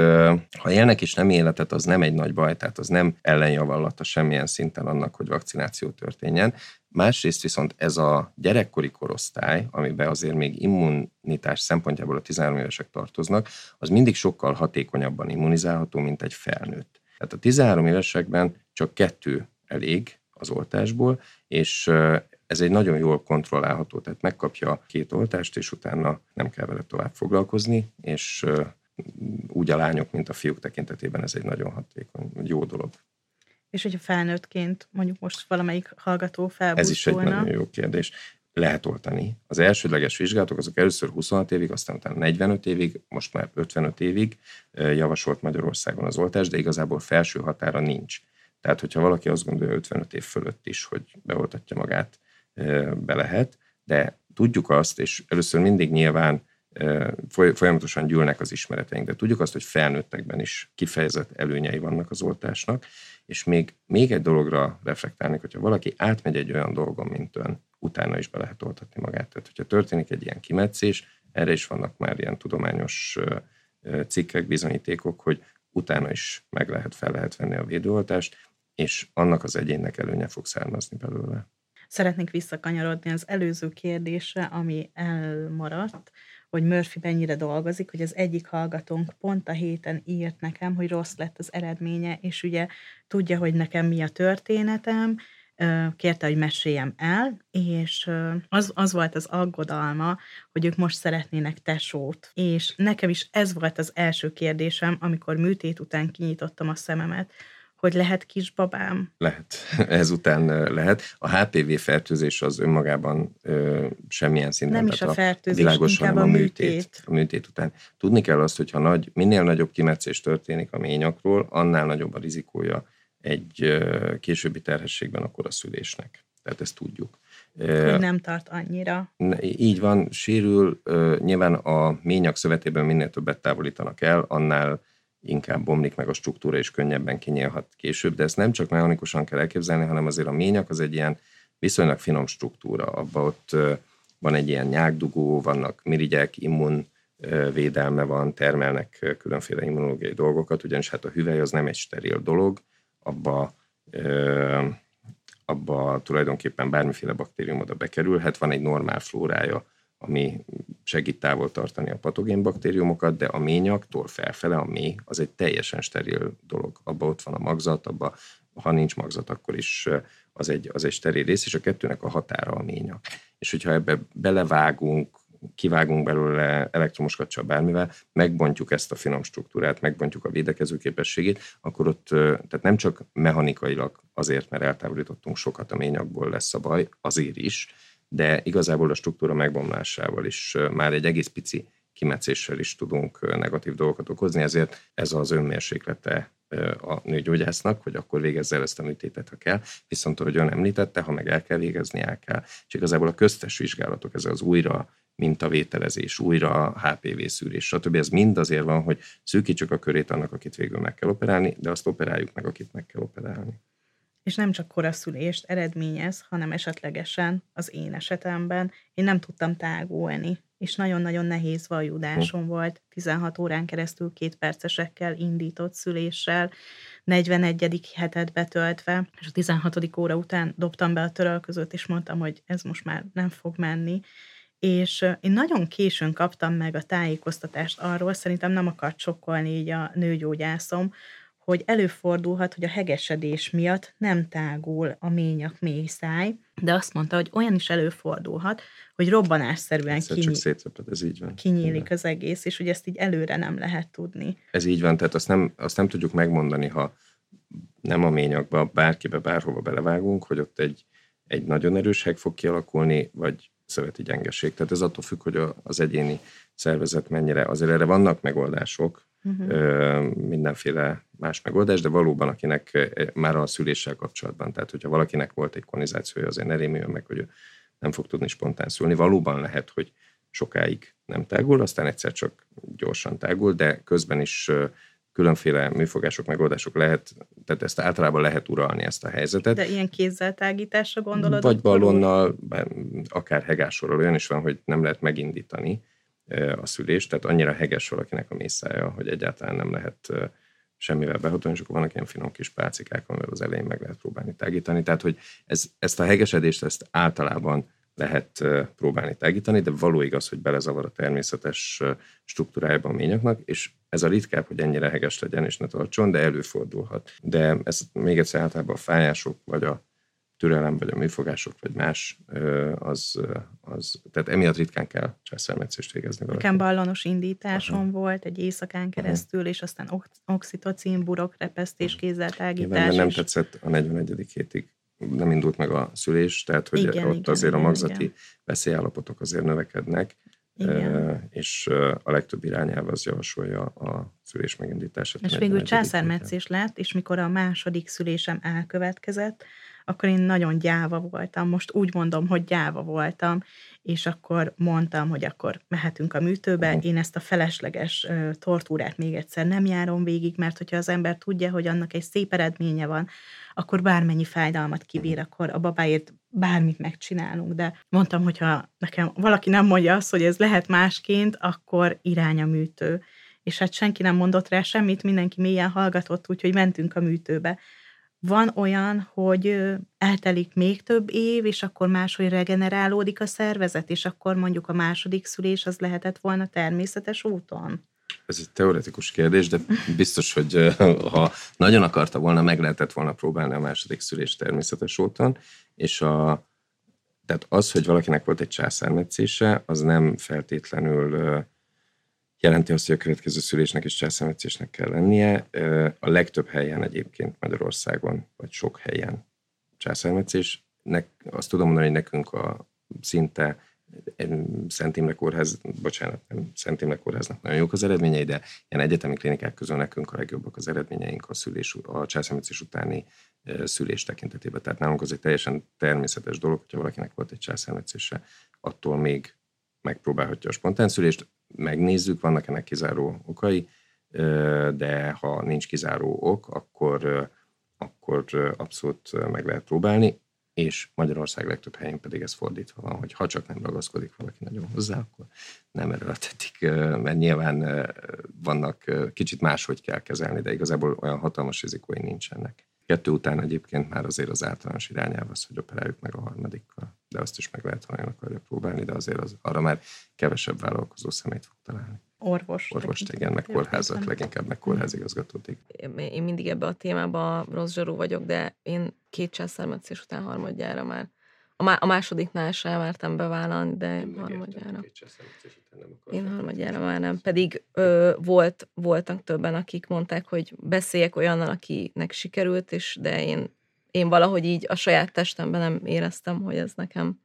ha élnek is nem életet, az nem egy nagy baj, tehát az nem ellenjavallata semmilyen szinten annak, hogy vakcináció történjen. Másrészt viszont ez a gyerekkori korosztály, amiben azért még immunitás szempontjából a 13 évesek tartoznak, az mindig sokkal hatékonyabban immunizálható, mint egy felnőtt. Tehát a 13 évesekben csak kettő elég az oltásból, és ez egy nagyon jól kontrollálható, tehát megkapja két oltást, és utána nem kell vele tovább foglalkozni, és úgy a lányok, mint a fiúk tekintetében ez egy nagyon hatékony, jó dolog. És hogyha felnőttként mondjuk most valamelyik hallgató felbújtulna? Ez is egy nagyon jó kérdés. Lehet oltani. Az elsődleges vizsgálatok azok először 26 évig, aztán utána 45 évig, most már 55 évig javasolt Magyarországon az oltás, de igazából felső határa nincs. Tehát, hogyha valaki azt gondolja 55 év fölött is, hogy beoltatja magát, be lehet, de tudjuk azt, és először mindig nyilván folyamatosan gyűlnek az ismereteink, de tudjuk azt, hogy felnőttekben is kifejezett előnyei vannak az oltásnak, és még, még egy dologra reflektálnék, hogyha valaki átmegy egy olyan dolgon, mint ön, utána is be lehet oltatni magát. Tehát, hogyha történik egy ilyen kimetszés, erre is vannak már ilyen tudományos cikkek, bizonyítékok, hogy utána is meg lehet, fel lehet venni a védőoltást, és annak az egyénnek előnye fog származni belőle. Szeretnék visszakanyarodni az előző kérdésre, ami elmaradt, hogy Murphy mennyire dolgozik, hogy az egyik hallgatónk pont a héten írt nekem, hogy rossz lett az eredménye, és ugye tudja, hogy nekem mi a történetem, kérte, hogy meséljem el, és az, az volt az aggodalma, hogy ők most szeretnének tesót. És nekem is ez volt az első kérdésem, amikor műtét után kinyitottam a szememet, hogy lehet kisbabám? Lehet, ezután lehet. A HPV fertőzés az önmagában ö, semmilyen szinten. Nem is a fertőzés, világos, inkább a műtét. műtét. A műtét után. Tudni kell azt, hogy ha nagy, minél nagyobb kimetszés történik a ményakról, annál nagyobb a rizikója egy ö, későbbi terhességben a koraszülésnek. Tehát ezt tudjuk. Hogy nem tart annyira. Így van, sérül. Nyilván a ményak szövetében minél többet távolítanak el, annál inkább bomlik meg a struktúra, és könnyebben kinyílhat később, de ezt nem csak mechanikusan kell elképzelni, hanem azért a ményak az egy ilyen viszonylag finom struktúra. Abba ott van egy ilyen nyákdugó, vannak mirigyek, immun védelme van, termelnek különféle immunológiai dolgokat, ugyanis hát a hüvely az nem egy steril dolog, abba, abba tulajdonképpen bármiféle baktérium oda bekerülhet, van egy normál flórája ami segít távol tartani a patogén baktériumokat, de a ményaktól felfele a mély az egy teljesen steril dolog. Abba ott van a magzat, abba, ha nincs magzat, akkor is az egy, az egy steril rész, és a kettőnek a határa a ményak. És hogyha ebbe belevágunk, kivágunk belőle elektromos kapcsol bármivel, megbontjuk ezt a finom struktúrát, megbontjuk a védekező képességét, akkor ott tehát nem csak mechanikailag azért, mert eltávolítottunk sokat a ményakból lesz a baj, azért is, de igazából a struktúra megbomlásával is már egy egész pici kimetszéssel is tudunk negatív dolgokat okozni, ezért ez az önmérséklete a nőgyógyásznak, hogy akkor végezze el ezt a műtétet, ha kell. Viszont, ahogy ön említette, ha meg el kell végezni, el kell. És igazából a köztes vizsgálatok, ez az újra mintavételezés, újra HPV szűrés, stb. Ez mind azért van, hogy szűkítsük a körét annak, akit végül meg kell operálni, de azt operáljuk meg, akit meg kell operálni és nem csak koraszülést eredményez, hanem esetlegesen az én esetemben én nem tudtam tágulni, és nagyon-nagyon nehéz vajudásom hm. volt, 16 órán keresztül két percesekkel indított szüléssel, 41. hetet betöltve, és a 16. óra után dobtam be a törölközőt, és mondtam, hogy ez most már nem fog menni, és én nagyon későn kaptam meg a tájékoztatást arról, szerintem nem akart sokkolni így a nőgyógyászom, hogy előfordulhat, hogy a hegesedés miatt nem tágul a ményak mély száj, de azt mondta, hogy olyan is előfordulhat, hogy robbanásszerűen kinyí- ez így van. kinyílik az egész, és hogy ezt így előre nem lehet tudni. Ez így van, tehát azt nem, azt nem tudjuk megmondani, ha nem a ményakba, bárkibe, bárhova belevágunk, hogy ott egy, egy nagyon erős heg fog kialakulni, vagy szöveti gyengeség. Tehát ez attól függ, hogy az egyéni szervezet mennyire. Azért erre vannak megoldások, uh-huh. mindenféle más megoldás, de valóban akinek már a szüléssel kapcsolatban, tehát hogyha valakinek volt egy konizációja, azért ne rémüljön meg, hogy ő nem fog tudni spontán szülni. Valóban lehet, hogy sokáig nem tágul, aztán egyszer csak gyorsan tágul, de közben is különféle műfogások, megoldások lehet, tehát ezt általában lehet uralni ezt a helyzetet. De ilyen kézzel tágításra gondolod? Vagy ballonnal, akár hegásorral olyan is van, hogy nem lehet megindítani a szülést, tehát annyira heges valakinek a mészája, hogy egyáltalán nem lehet semmivel behatolni, és akkor vannak ilyen finom kis pálcikák, amivel az elején meg lehet próbálni tágítani. Tehát, hogy ez, ezt a hegesedést ezt általában lehet próbálni tágítani, de való igaz, hogy belezavar a természetes struktúrájában a ményaknak, és ez a ritkább, hogy ennyire heges legyen és ne tartson, de előfordulhat. De ez még egyszer általában a fájások vagy a türelem, vagy a műfogások, vagy más, az, az tehát emiatt ritkán kell császármetszést végezni. Nekem ballonos indításom Aha. volt egy éjszakán keresztül, Aha. és aztán oxitocin, burok, repesztés, kézzel tágítás. nem tetszett a 41. hétig nem indult meg a szülés, tehát hogy igen, ott igen, azért igen, a magzati igen. veszélyállapotok azért növekednek, igen. és a legtöbb irányelv az javasolja a szülés megindítását. És végül császármetszés lett, és mikor a második szülésem elkövetkezett, akkor én nagyon gyáva voltam. Most úgy mondom, hogy gyáva voltam, és akkor mondtam, hogy akkor mehetünk a műtőbe. Én ezt a felesleges tortúrát még egyszer nem járom végig, mert hogyha az ember tudja, hogy annak egy szép eredménye van, akkor bármennyi fájdalmat kibír, akkor a babáért bármit megcsinálunk. De mondtam, hogyha nekem valaki nem mondja azt, hogy ez lehet másként, akkor irány a műtő. És hát senki nem mondott rá semmit, mindenki mélyen hallgatott, úgyhogy mentünk a műtőbe. Van olyan, hogy eltelik még több év, és akkor máshogy regenerálódik a szervezet, és akkor mondjuk a második szülés az lehetett volna természetes úton? Ez egy teoretikus kérdés, de biztos, hogy ha nagyon akarta volna, meg lehetett volna próbálni a második szülés természetes úton, és a, tehát az, hogy valakinek volt egy császármetszése, az nem feltétlenül jelenti azt, hogy a következő szülésnek is császármetszésnek kell lennie. A legtöbb helyen egyébként Magyarországon, vagy sok helyen császármetszésnek, azt tudom mondani, hogy nekünk a szinte Szent Imre Kórház, bocsánat, nem Szent Imre Kórháznak nagyon jók az eredményei, de ilyen egyetemi klinikák közül nekünk a legjobbak az eredményeink a, szülés, a császármetszés utáni szülés tekintetében. Tehát nálunk az egy teljesen természetes dolog, hogyha valakinek volt egy császármetszése, attól még megpróbálhatja a spontán szülést, megnézzük, vannak ennek kizáró okai, de ha nincs kizáró ok, akkor, akkor abszolút meg lehet próbálni, és Magyarország legtöbb helyén pedig ez fordítva van, hogy ha csak nem ragaszkodik valaki nagyon hozzá, akkor nem erőltetik, mert nyilván vannak, kicsit máshogy kell kezelni, de igazából olyan hatalmas rizikói nincsenek. Kettő után egyébként már azért az általános irányelv az, hogy operáljuk meg a harmadikkal, de azt is meg lehet, ha nagyon akarja próbálni, de azért az, arra már kevesebb vállalkozó szemét fog találni. Orvos. Orvost, igen, meg kórházat, leginkább meg kórházigazgatót. Én mindig ebbe a témába rossz zsarú vagyok, de én két császármetszés után harmadjára már a, má- a másodiknál sem elmertem bevállalni, de én harmadjára. Én harmadjára már nem. Pedig ö, volt, voltak többen, akik mondták, hogy beszéljek olyannal, akinek sikerült, és de én, én valahogy így a saját testemben nem éreztem, hogy ez nekem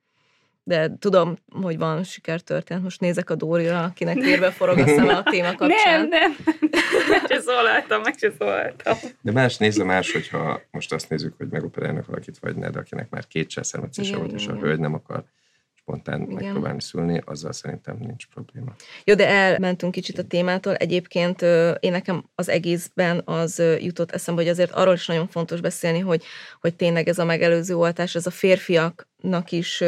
de tudom, hogy van sikertörténet. Most nézek a Dórira, akinek érve forog a szeme a téma kapcsán. Nem, nem. Meg se szólaltam, meg se szólaltam. De más nézze más, hogyha most azt nézzük, hogy megoperálnak valakit, vagy ne, de akinek már két császármetszése volt, és a hölgy nem akar spontán Igen. megpróbálni szülni, azzal szerintem nincs probléma. Jó, de elmentünk kicsit a témától. Egyébként én nekem az egészben az jutott eszembe, hogy azért arról is nagyon fontos beszélni, hogy, hogy tényleg ez a megelőző oltás, ez a férfiaknak is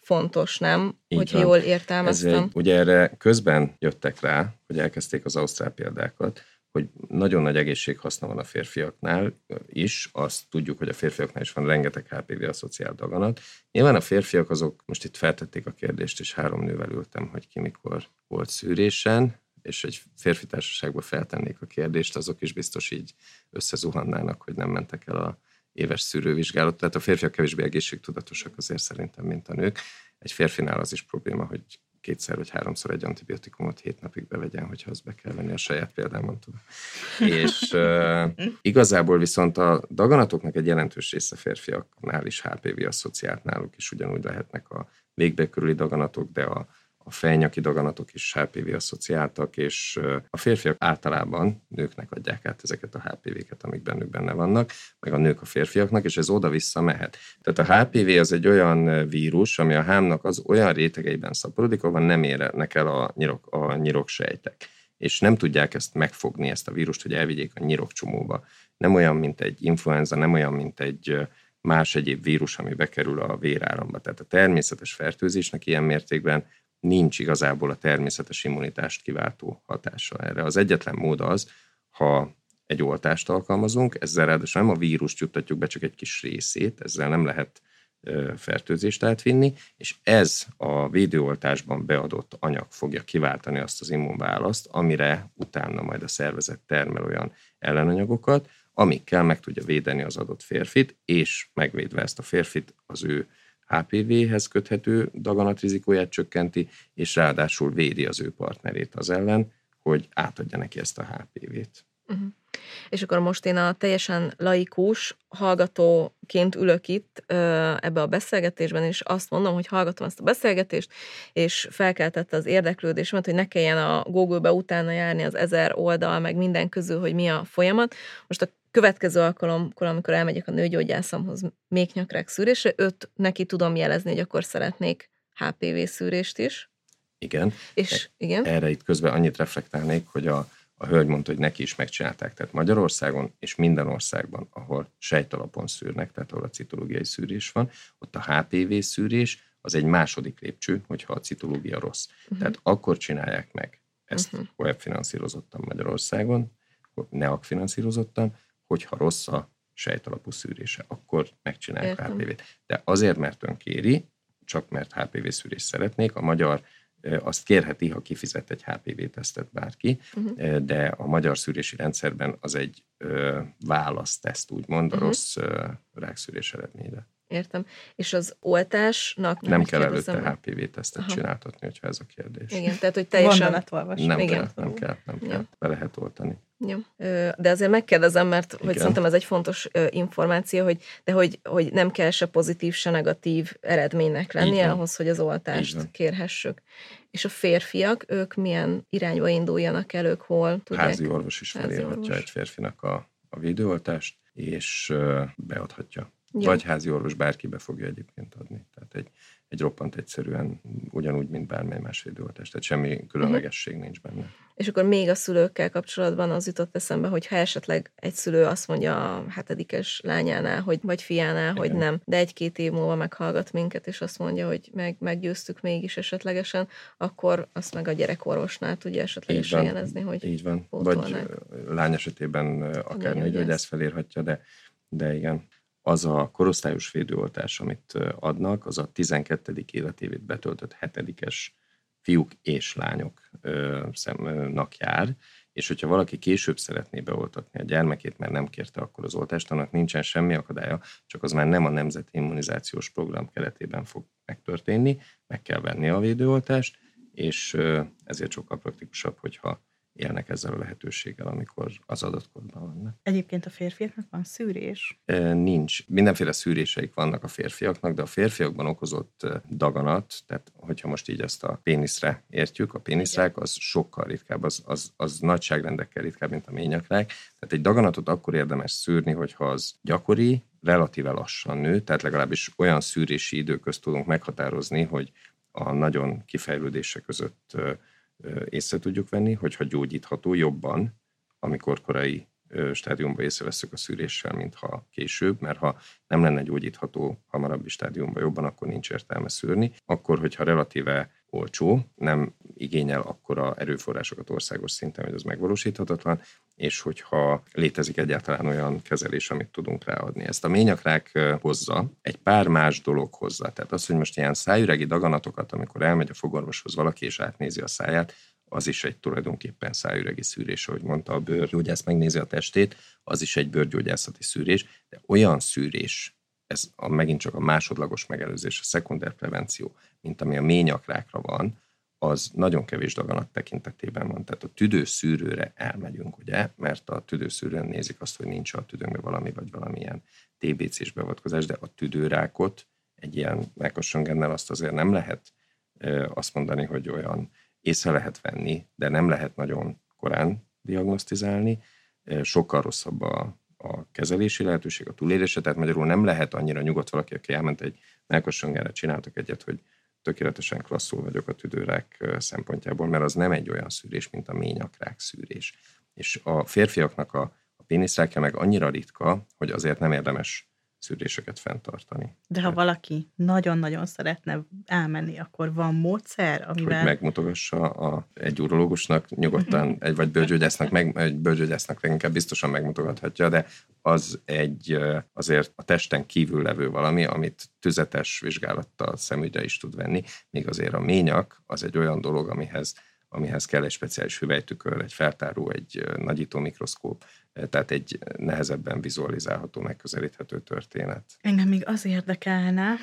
fontos, nem? Így Hogyha van. jól értelmeztem. Ez egy, ugye erre közben jöttek rá, hogy elkezdték az ausztrál példákat, hogy nagyon nagy egészséghaszna van a férfiaknál is, azt tudjuk, hogy a férfiaknál is van rengeteg HPV asszociált daganat. Nyilván a férfiak azok, most itt feltették a kérdést, és három nővel ültem, hogy ki mikor volt szűrésen, és egy férfi társaságban feltennék a kérdést, azok is biztos így összezuhannának, hogy nem mentek el a éves szűrővizsgálat. Tehát a férfiak kevésbé egészségtudatosak azért szerintem, mint a nők. Egy férfinál az is probléma, hogy kétszer vagy háromszor egy antibiotikumot hét napig bevegyen, hogyha azt be kell venni a saját példámon tudom. És uh, igazából viszont a daganatoknak egy jelentős része férfiaknál is HPV asszociált náluk is ugyanúgy lehetnek a végbe körüli daganatok, de a a fejnyaki daganatok is HPV asszociáltak, és a férfiak általában nőknek adják át ezeket a HPV-ket, amik bennük benne vannak, meg a nők a férfiaknak, és ez oda-vissza mehet. Tehát a HPV az egy olyan vírus, ami a hámnak az olyan rétegeiben szaporodik, ahol nem érnek el a, nyirok, a nyiroksejtek és nem tudják ezt megfogni, ezt a vírust, hogy elvigyék a nyirokcsomóba. Nem olyan, mint egy influenza, nem olyan, mint egy más egyéb vírus, ami bekerül a véráramba. Tehát a természetes fertőzésnek ilyen mértékben nincs igazából a természetes immunitást kiváltó hatása erre. Az egyetlen mód az, ha egy oltást alkalmazunk, ezzel ráadásul nem a vírust juttatjuk be, csak egy kis részét, ezzel nem lehet fertőzést átvinni, és ez a védőoltásban beadott anyag fogja kiváltani azt az immunválaszt, amire utána majd a szervezet termel olyan ellenanyagokat, amikkel meg tudja védeni az adott férfit, és megvédve ezt a férfit az ő HPV-hez köthető daganatrizikóját csökkenti, és ráadásul védi az ő partnerét az ellen, hogy átadja neki ezt a HPV-t. Uh-huh. És akkor most én a teljesen laikus hallgatóként ülök itt ebbe a beszélgetésben, és azt mondom, hogy hallgatom ezt a beszélgetést, és felkeltette az érdeklődésemet, hogy ne kelljen a Google-be utána járni az ezer oldal, meg minden közül, hogy mi a folyamat. Most a következő alkalomkor, amikor elmegyek a nőgyógyászomhoz még nyakrák szűrésre, őt neki tudom jelezni, hogy akkor szeretnék HPV szűrést is. Igen. És e- igen. Erre itt közben annyit reflektálnék, hogy a, a hölgy mondta, hogy neki is megcsinálták. Tehát Magyarországon és minden országban, ahol sejtalapon szűrnek, tehát ahol a citológiai szűrés van, ott a HPV szűrés az egy második lépcső, hogyha a citológia rossz. Uh-huh. Tehát akkor csinálják meg ezt uh-huh. webfinanszírozottan Magyarországon, NEAK finanszírozottan, hogyha rossz a sejtalapú szűrése, akkor megcsinálják a HPV-t. De azért, mert ön kéri, csak mert HPV szűrést szeretnék, a magyar azt kérheti, ha kifizet egy HPV-tesztet bárki, uh-huh. de a magyar szűrési rendszerben az egy választeszt, úgymond, a uh-huh. rossz rákszűrés eredményre. Értem. És az oltásnak... Nem kell előtte HPV-tesztet Aha. csináltatni, hogyha ez a kérdés. Igen, tehát hogy teljesen... Nem Igen. kell, nem kell, nem kell. Ja. Be lehet oltani. Ja. De azért megkérdezem, mert Igen. hogy szerintem ez egy fontos információ, hogy, de hogy, hogy nem kell se pozitív, se negatív eredménynek lennie ahhoz, hogy az oltást kérhessük. És a férfiak, ők milyen irányba induljanak el, ők hol tudják? Házi orvos is felírhatja egy férfinak a, a védőoltást, és beadhatja. Ja. Vagy házi orvos bárki be fogja egyébként adni. Tehát egy, egy roppant egyszerűen ugyanúgy, mint bármely más védőoltás. Tehát semmi különlegesség uh-huh. nincs benne. És akkor még a szülőkkel kapcsolatban az jutott eszembe, hogy ha esetleg egy szülő azt mondja a hetedikes lányánál, hogy, vagy fiánál, Igen. hogy nem, de egy-két év múlva meghallgat minket, és azt mondja, hogy meg, meggyőztük mégis esetlegesen, akkor azt meg a gyerekorvosnál tudja esetlegesen jelezni, hogy Így van. Vagy lány esetében akár nőgyógyász felírhatja, de, de igen az a korosztályos védőoltás, amit adnak, az a 12. életévét betöltött hetedikes fiúk és lányoknak jár, és hogyha valaki később szeretné beoltatni a gyermekét, mert nem kérte akkor az oltást, annak nincsen semmi akadálya, csak az már nem a Nemzeti Immunizációs Program keretében fog megtörténni, meg kell venni a védőoltást, és ezért sokkal praktikusabb, hogyha élnek ezzel a lehetőséggel, amikor az adatkorban vannak. Egyébként a férfiaknak van szűrés? Nincs. Mindenféle szűréseik vannak a férfiaknak, de a férfiakban okozott daganat, tehát hogyha most így ezt a péniszre értjük, a péniszrák az sokkal ritkább, az, az, az nagyságrendekkel ritkább, mint a ményakrák. Tehát egy daganatot akkor érdemes szűrni, hogyha az gyakori, relatíve lassan nő, tehát legalábbis olyan szűrési időközt tudunk meghatározni, hogy a nagyon kifejlődése között észre tudjuk venni, hogyha gyógyítható jobban, amikor korai stádiumban észreveszünk a szűréssel, mint ha később, mert ha nem lenne gyógyítható hamarabbi stádiumban jobban, akkor nincs értelme szűrni. Akkor, hogyha relatíve olcsó, nem igényel akkora erőforrásokat országos szinten, hogy az megvalósíthatatlan, és hogyha létezik egyáltalán olyan kezelés, amit tudunk ráadni. Ezt a ményakrák hozza, egy pár más dolog hozza. Tehát az, hogy most ilyen szájüregi daganatokat, amikor elmegy a fogorvoshoz valaki és átnézi a száját, az is egy tulajdonképpen szájüregi szűrés, ahogy mondta a bőrgyógyász, megnézi a testét, az is egy bőrgyógyászati szűrés, de olyan szűrés, ez a, megint csak a másodlagos megelőzés, a szekunder prevenció, mint ami a ményakrákra van, az nagyon kevés daganat tekintetében van. Tehát a tüdőszűrőre elmegyünk, ugye, mert a tüdőszűrőn nézik azt, hogy nincs a tüdőnkben valami, vagy valamilyen TBC-s beavatkozás, de a tüdőrákot egy ilyen melkasröngennel azt azért nem lehet azt mondani, hogy olyan észre lehet venni, de nem lehet nagyon korán diagnosztizálni. Sokkal rosszabb a, a kezelési lehetőség, a túlélése, tehát magyarul nem lehet annyira nyugodt valaki, aki elment egy melkasröngenre, csináltak egyet, hogy tökéletesen klasszul vagyok a tüdőrák szempontjából, mert az nem egy olyan szűrés, mint a ményakrák szűrés. És a férfiaknak a, a péniszrákja meg annyira ritka, hogy azért nem érdemes szűréseket fenntartani. De ha valaki nagyon-nagyon szeretne elmenni, akkor van módszer, amivel... Hogy megmutogassa a, egy urológusnak, nyugodtan, egy vagy bőrgyógyásznak, meg, egy bőrgyógyásznak leginkább biztosan megmutogathatja, de az egy azért a testen kívül levő valami, amit tüzetes vizsgálattal szemügyre is tud venni, míg azért a ményak az egy olyan dolog, amihez amihez kell egy speciális hüvelytükör, egy feltáró, egy nagyító mikroszkóp, tehát egy nehezebben vizualizálható, megközelíthető történet. Engem még az érdekelne,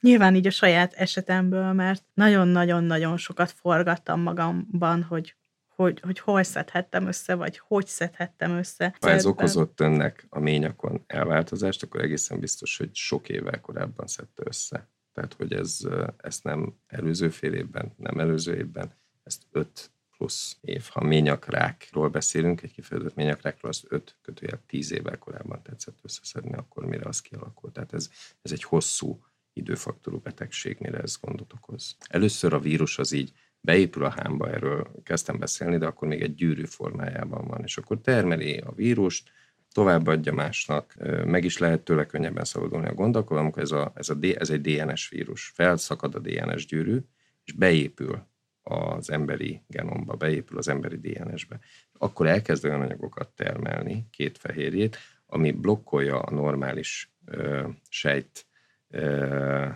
nyilván így a saját esetemből, mert nagyon-nagyon-nagyon sokat forgattam magamban, hogy hogy, hogy hol szedhettem össze, vagy hogy szedhettem össze. Ha ez okozott önnek a ményakon elváltozást, akkor egészen biztos, hogy sok évvel korábban szedte össze. Tehát, hogy ez, ezt nem előző fél évben, nem előző évben, ezt öt plusz év. Ha ményakrákról beszélünk, egy kifejezett ményakrákról, azt öt kötőjel tíz évvel korábban tetszett összeszedni, akkor mire az kialakult. Tehát ez, ez egy hosszú időfaktorú betegség, mire ez gondot okoz. Először a vírus az így beépül a hámba, erről kezdtem beszélni, de akkor még egy gyűrű formájában van, és akkor termeli a vírust, továbbadja másnak, meg is lehet tőle könnyebben szabadulni a gond, akkor amikor ez, a, ez, a, ez egy DNS vírus, felszakad a DNS gyűrű, és beépül az emberi genomba, beépül az emberi DNS-be. Akkor elkezd olyan anyagokat termelni, két fehérjét, ami blokkolja a normális ö, sejt, ö,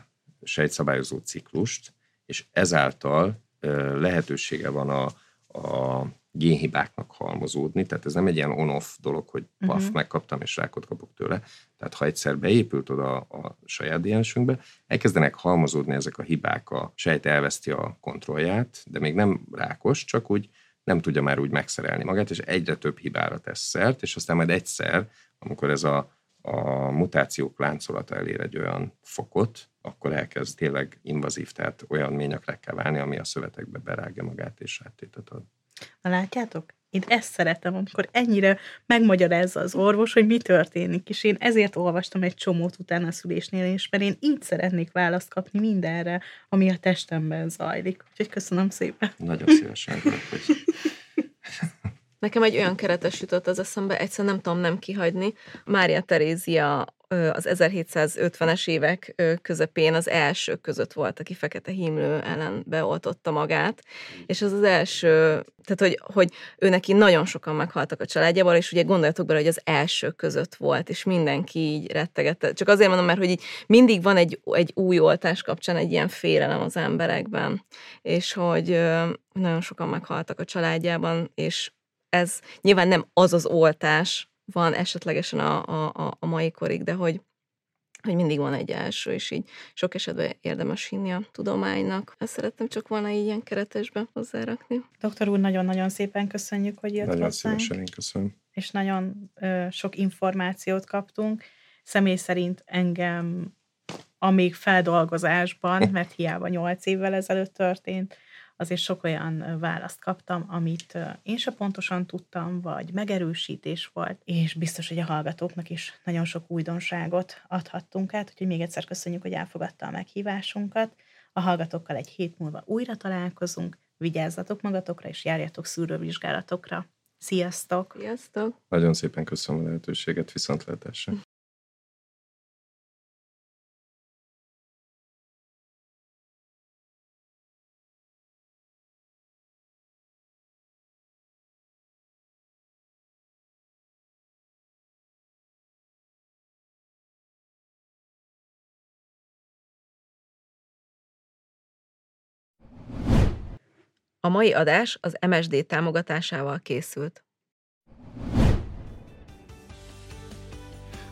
sejtszabályozó ciklust, és ezáltal ö, lehetősége van a, a génhibáknak halmozódni, tehát ez nem egy ilyen on-off dolog, hogy paf, uh-huh. megkaptam és rákot kapok tőle. Tehát ha egyszer beépült oda a saját DNS-ünkbe, elkezdenek halmozódni ezek a hibák, a sejt elveszti a kontrollját, de még nem rákos, csak úgy nem tudja már úgy megszerelni magát, és egyre több hibára tesz szert, és aztán majd egyszer, amikor ez a, a mutációk láncolata elér egy olyan fokot, akkor elkezd tényleg invazív, tehát olyan ményakrekkel válni, ami a szövetekbe berágja magát és áttétet ad. Na látjátok? Én ezt szeretem, amikor ennyire megmagyarázza az orvos, hogy mi történik, és én ezért olvastam egy csomót utána a szülésnél is, mert én így szeretnék választ kapni mindenre, ami a testemben zajlik. Úgyhogy köszönöm szépen. Nagyon szívesen. Hogy... Nekem egy olyan keretes jutott az eszembe, egyszer nem tudom nem kihagyni. Mária Terézia az 1750-es évek közepén az első között volt, aki fekete hímlő ellen beoltotta magát, és az az első, tehát hogy, hogy ő neki nagyon sokan meghaltak a családjából, és ugye gondoljatok bele, hogy az első között volt, és mindenki így rettegette. Csak azért mondom, mert hogy így mindig van egy, egy új oltás kapcsán egy ilyen félelem az emberekben, és hogy nagyon sokan meghaltak a családjában, és ez nyilván nem az az oltás, van esetlegesen a, a, a mai korig, de hogy, hogy mindig van egy első, és így sok esetben érdemes hinni a tudománynak. Ezt szerettem csak volna így ilyen keretesbe hozzárakni. Doktor úr, nagyon-nagyon szépen köszönjük, hogy jött Nagyon hozzánk. szívesen, én köszönöm. És nagyon ö, sok információt kaptunk. Személy szerint engem amíg feldolgozásban, mert hiába nyolc évvel ezelőtt történt, azért sok olyan választ kaptam, amit én se pontosan tudtam, vagy megerősítés volt, és biztos, hogy a hallgatóknak is nagyon sok újdonságot adhattunk át, úgyhogy még egyszer köszönjük, hogy elfogadta a meghívásunkat. A hallgatókkal egy hét múlva újra találkozunk, vigyázzatok magatokra, és járjatok szűrővizsgálatokra. Sziasztok! Sziasztok! Nagyon szépen köszönöm a lehetőséget, viszontlátásra! A mai adás az MSD támogatásával készült.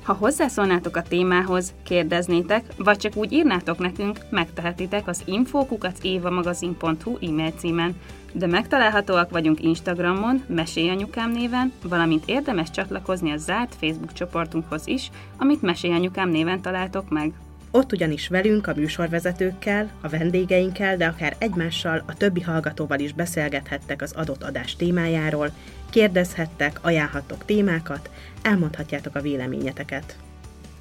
Ha hozzászólnátok a témához, kérdeznétek, vagy csak úgy írnátok nekünk, megtehetitek az infókukacévamagazin.hu e-mail címen, de megtalálhatóak vagyunk Instagramon, Mesélyanyukám néven, valamint érdemes csatlakozni a zárt Facebook csoportunkhoz is, amit Mesélyanyukám néven találtok meg. Ott ugyanis velünk, a műsorvezetőkkel, a vendégeinkkel, de akár egymással, a többi hallgatóval is beszélgethettek az adott adás témájáról, kérdezhettek, ajánlhattok témákat, elmondhatjátok a véleményeteket.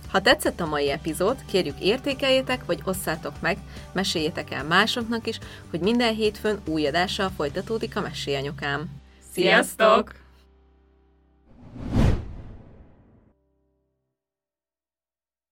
Ha tetszett a mai epizód, kérjük értékeljétek, vagy osszátok meg, meséljétek el másoknak is, hogy minden hétfőn új adással folytatódik a Mesélyanyukám. Sziasztok!